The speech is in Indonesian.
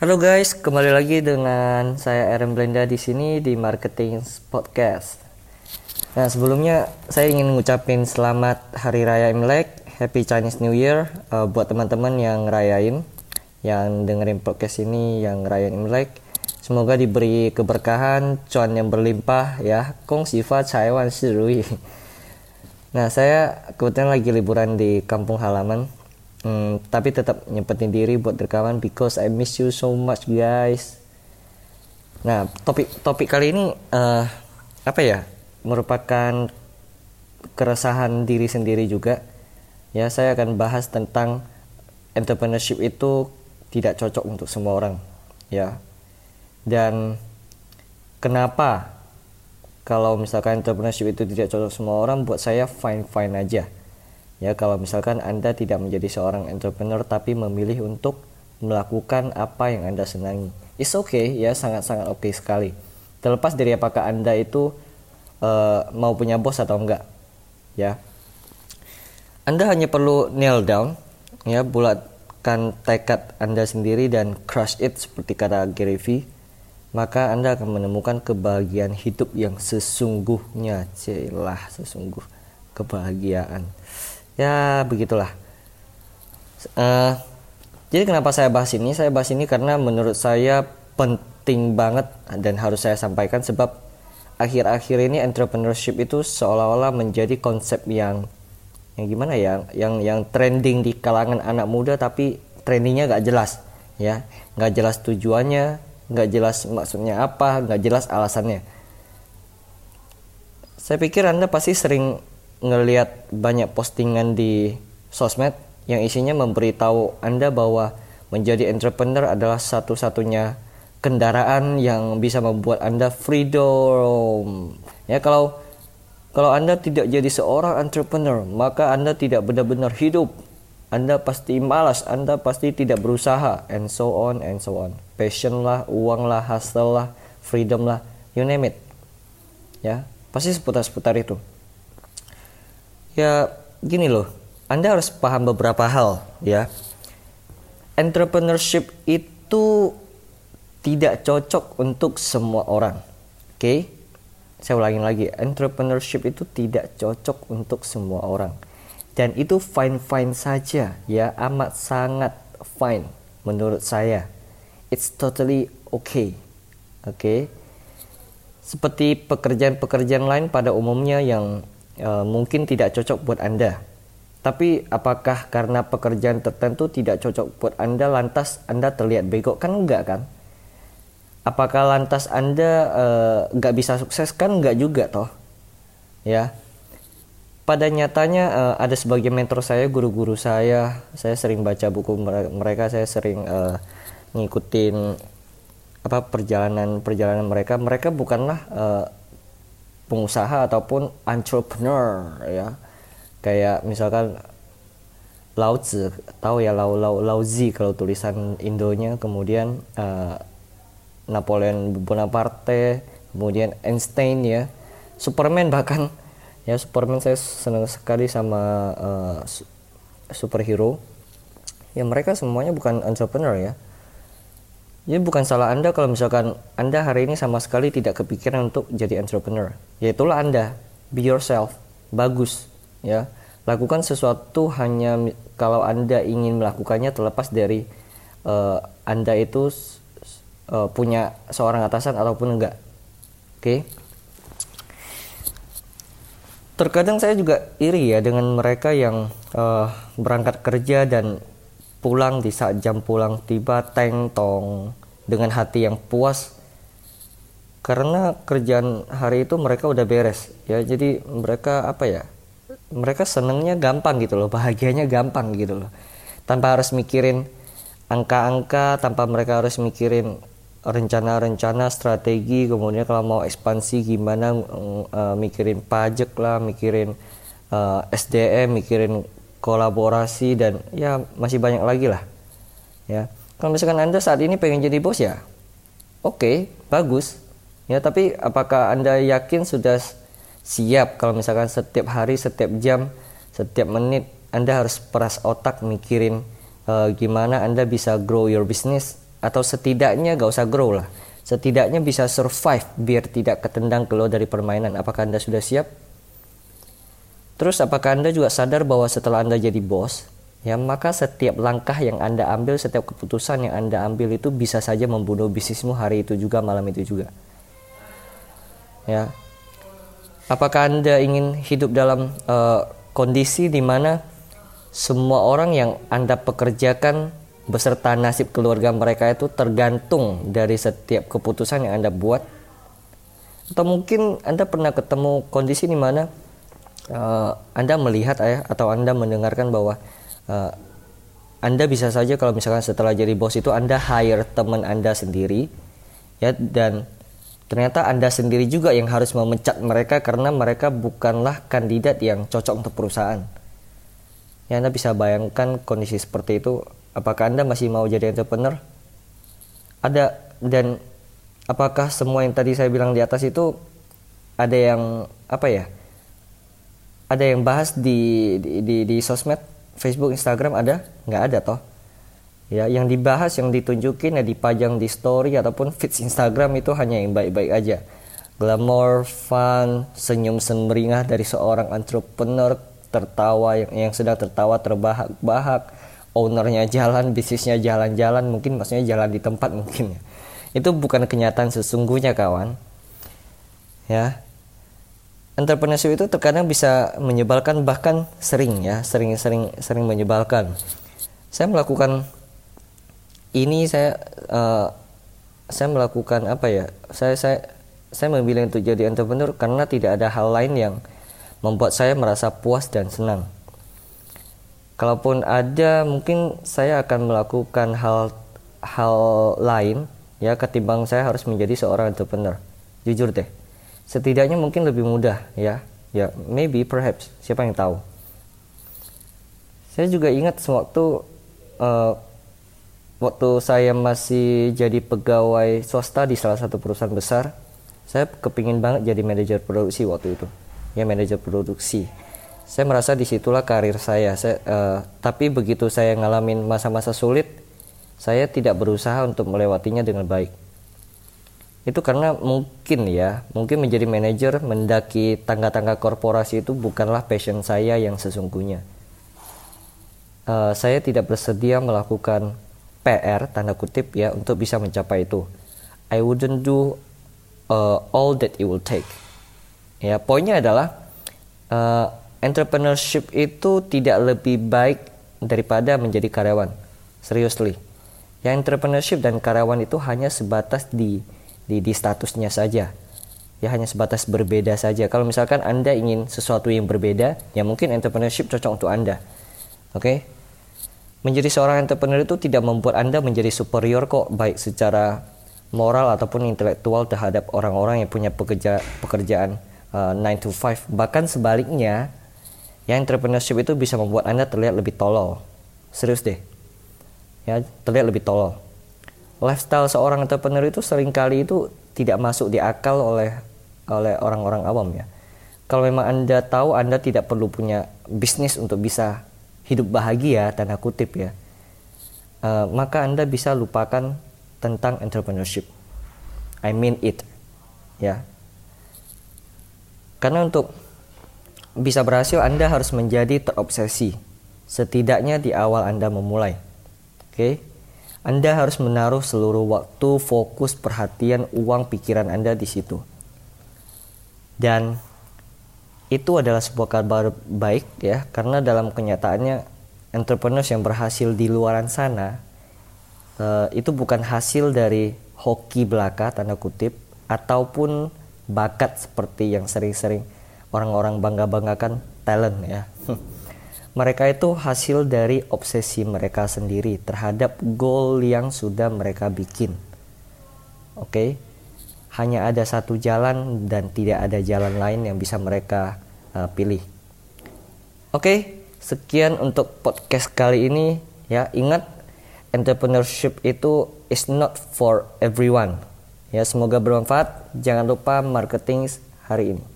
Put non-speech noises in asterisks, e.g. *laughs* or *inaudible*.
Halo guys, kembali lagi dengan saya Aaron Blenda di sini di Marketing Podcast. Nah, sebelumnya saya ingin ngucapin selamat Hari Raya Imlek, Happy Chinese New Year uh, buat teman-teman yang ngerayain, yang dengerin podcast ini yang ngerayain Imlek. Semoga diberi keberkahan, cuan yang berlimpah ya. Kong Sifa Taiwan Shirui. Nah, saya kebetulan lagi liburan di kampung halaman Hmm, tapi tetap nyempetin diri buat rekaman because I miss you so much guys. Nah, topik topik kali ini uh, apa ya? Merupakan keresahan diri sendiri juga. Ya, saya akan bahas tentang entrepreneurship itu tidak cocok untuk semua orang, ya. Dan kenapa kalau misalkan entrepreneurship itu tidak cocok semua orang, buat saya fine fine aja Ya, kalau misalkan Anda tidak menjadi seorang entrepreneur tapi memilih untuk melakukan apa yang Anda senangi. It's okay ya, sangat-sangat oke okay sekali. Terlepas dari apakah Anda itu uh, mau punya bos atau enggak. Ya. Anda hanya perlu nail down ya, bulatkan tekad Anda sendiri dan crush it seperti kata Gary Vee maka Anda akan menemukan kebahagiaan hidup yang sesungguhnya. Celah sesungguh kebahagiaan ya begitulah. Uh, jadi kenapa saya bahas ini? Saya bahas ini karena menurut saya penting banget dan harus saya sampaikan sebab akhir-akhir ini entrepreneurship itu seolah-olah menjadi konsep yang yang gimana ya? Yang yang trending di kalangan anak muda tapi trendingnya gak jelas ya. Nggak jelas tujuannya nggak jelas maksudnya apa nggak jelas alasannya. Saya pikir anda pasti sering ngelihat banyak postingan di sosmed yang isinya memberitahu Anda bahwa menjadi entrepreneur adalah satu-satunya kendaraan yang bisa membuat Anda freedom. Ya kalau kalau Anda tidak jadi seorang entrepreneur, maka Anda tidak benar-benar hidup. Anda pasti malas, Anda pasti tidak berusaha, and so on and so on. Passion lah, uang lah, hustle lah, freedom lah, you name it. Ya, pasti seputar-seputar itu ya gini loh. Anda harus paham beberapa hal ya. Entrepreneurship itu tidak cocok untuk semua orang oke? Okay? saya ulangin lagi. Entrepreneurship itu tidak cocok untuk semua orang. Dan itu fine fine saja ya. Amat sangat fine menurut saya. It's totally okay oke? Okay? seperti pekerjaan-pekerjaan lain pada umumnya yang uh, mungkin tidak cocok buat Anda. Tapi apakah karena pekerjaan tertentu tidak cocok buat Anda lantas Anda terlihat bego? Kan enggak kan? Apakah lantas Anda uh, nggak bisa sukses? Kan enggak juga toh. Ya. Pada nyatanya uh, ada sebagian mentor saya, guru-guru saya, saya sering baca buku mereka, saya sering uh, ngikutin apa perjalanan perjalanan mereka. Mereka bukanlah uh, pengusaha ataupun entrepreneur ya. Kayak misalkan Lao Tzu tahu ya Lao Lao Lao Zi kalau tulisan Indonya kemudian uh, Napoleon Bonaparte kemudian Einstein ya. Superman bahkan ya Superman saya senang sekali sama uh, superhero. Ya mereka semuanya bukan entrepreneur ya Ya bukan salah Anda kalau misalkan Anda hari ini sama sekali tidak kepikiran untuk jadi entrepreneur. Ya itulah Anda. Be yourself. Bagus, ya. Lakukan sesuatu hanya kalau Anda ingin melakukannya terlepas dari uh, Anda itu uh, punya seorang atasan ataupun enggak. Oke. Okay? Terkadang saya juga iri ya dengan mereka yang uh, berangkat kerja dan pulang di saat jam pulang tiba teng tong dengan hati yang puas. Karena kerjaan hari itu mereka udah beres ya. Jadi mereka apa ya mereka senengnya gampang gitu loh bahagianya gampang gitu loh. Tanpa harus mikirin angka-angka tanpa mereka harus mikirin rencana-rencana strategi kemudian kalau mau ekspansi gimana uh, mikirin pajak lah mikirin uh, eh, SDM mikirin kolaborasi dan ya masih banyak lagi lah ya. Kalau misalkan anda saat ini pengen jadi bos ya oke okay, bagus. Ya tapi apakah anda yakin sudah siap kalau misalkan setiap hari setiap jam setiap menit anda harus peras otak mikirin uh, gimana anda bisa grow your business? Atau setidaknya gak usah grow lah setidaknya bisa survive biar tidak ketendang keluar dari permainan. Apakah anda sudah siap terus apakah anda juga sadar bahwa setelah anda jadi bos ya maka setiap langkah yang anda ambil setiap keputusan yang anda ambil itu bisa saja membunuh bisnismu hari itu juga malam itu juga? Ya. Apakah anda ingin hidup dalam uh, kondisi di mana semua orang yang anda pekerjakan beserta nasib keluarga mereka itu tergantung dari setiap keputusan yang anda buat? Atau mungkin anda pernah ketemu kondisi di mana uh, anda melihat ya atau anda mendengarkan bahwa uh, anda bisa saja kalau misalkan setelah jadi bos itu Anda hire teman Anda sendiri ya dan ternyata Anda sendiri juga yang harus memecat mereka karena mereka bukanlah kandidat yang cocok untuk perusahaan. Ya Anda bisa bayangkan kondisi seperti itu apakah Anda masih mau jadi entrepreneur? Ada dan apakah semua yang tadi saya bilang di atas itu ada yang apa ya? Ada yang bahas di di di, di sosmed Facebook, Instagram ada? Nggak ada toh. Ya, yang dibahas, yang ditunjukin, ya dipajang di story ataupun feeds Instagram itu hanya yang baik-baik aja. Glamour, fun, senyum semeringah dari seorang entrepreneur tertawa yang, yang sedang tertawa terbahak-bahak, ownernya jalan, bisnisnya jalan-jalan, mungkin maksudnya jalan di tempat mungkin ya. Itu bukan kenyataan sesungguhnya kawan. Ya, entrepreneurship itu terkadang bisa menyebalkan bahkan sering ya sering sering sering menyebalkan. Saya melakukan ini saya uh, saya melakukan apa ya saya saya saya memilih untuk jadi entrepreneur karena tidak ada hal lain yang membuat saya merasa puas dan senang. Kalaupun ada mungkin saya akan melakukan hal hal lain ya ketimbang saya harus menjadi seorang entrepreneur. Jujur deh setidaknya mungkin lebih mudah ya. Ya maybe perhaps. Siapa yang tahu? Saya juga ingat sewaktu uh, waktu saya masih jadi pegawai swasta di salah satu perusahaan besar saya kepingin banget jadi manajer produksi waktu itu. Ya manajer produksi. Saya merasa di situlah karir saya, saya uh, tapi begitu saya ngalamin masa-masa sulit saya tidak berusaha untuk melewatinya dengan baik itu karena mungkin ya mungkin menjadi manajer mendaki tangga-tangga korporasi itu bukanlah passion saya yang sesungguhnya. Uh, saya tidak bersedia melakukan PR tanda kutip ya untuk bisa mencapai itu. I wouldn't do uh, all that it will take. Ya poinnya adalah uh, entrepreneurship itu tidak lebih baik daripada menjadi karyawan. Seriously. Ya entrepreneurship dan karyawan itu hanya sebatas di di, di statusnya saja. Ya hanya sebatas berbeda saja. Kalau misalkan anda ingin sesuatu yang berbeda ya mungkin entrepreneurship cocok untuk anda. Oke? Okay? menjadi seorang entrepreneur itu tidak membuat anda menjadi superior kok baik secara moral ataupun intelektual terhadap orang-orang yang punya pekerja pekerjaan uh, 9 to 5 bahkan sebaliknya ya entrepreneurship itu bisa membuat anda terlihat lebih tolol. Serius deh. Ya terlihat lebih tolol lifestyle seorang entrepreneur itu sering kali itu tidak masuk di akal oleh oleh orang-orang awam ya. Kalau memang Anda tahu Anda tidak perlu punya bisnis untuk bisa hidup bahagia tanda kutip ya. Uh, maka Anda bisa lupakan tentang entrepreneurship. I mean it. Ya. Karena untuk bisa berhasil Anda harus menjadi terobsesi setidaknya di awal Anda memulai. Oke. Okay? Anda harus menaruh seluruh waktu, fokus, perhatian, uang, pikiran Anda di situ. Dan itu adalah sebuah kabar baik ya, karena dalam kenyataannya entrepreneurs yang berhasil di luaran sana uh, itu bukan hasil dari hoki belaka tanda kutip ataupun bakat seperti yang sering-sering orang-orang bangga-banggakan talent ya. *laughs* mereka itu hasil dari obsesi mereka sendiri terhadap goal yang sudah mereka bikin. Oke, okay? hanya ada satu jalan dan tidak ada jalan lain yang bisa mereka uh, pilih. Oke, okay? sekian untuk podcast kali ini. Ya, ingat entrepreneurship itu is not for everyone. Ya, semoga bermanfaat. Jangan lupa marketing hari ini.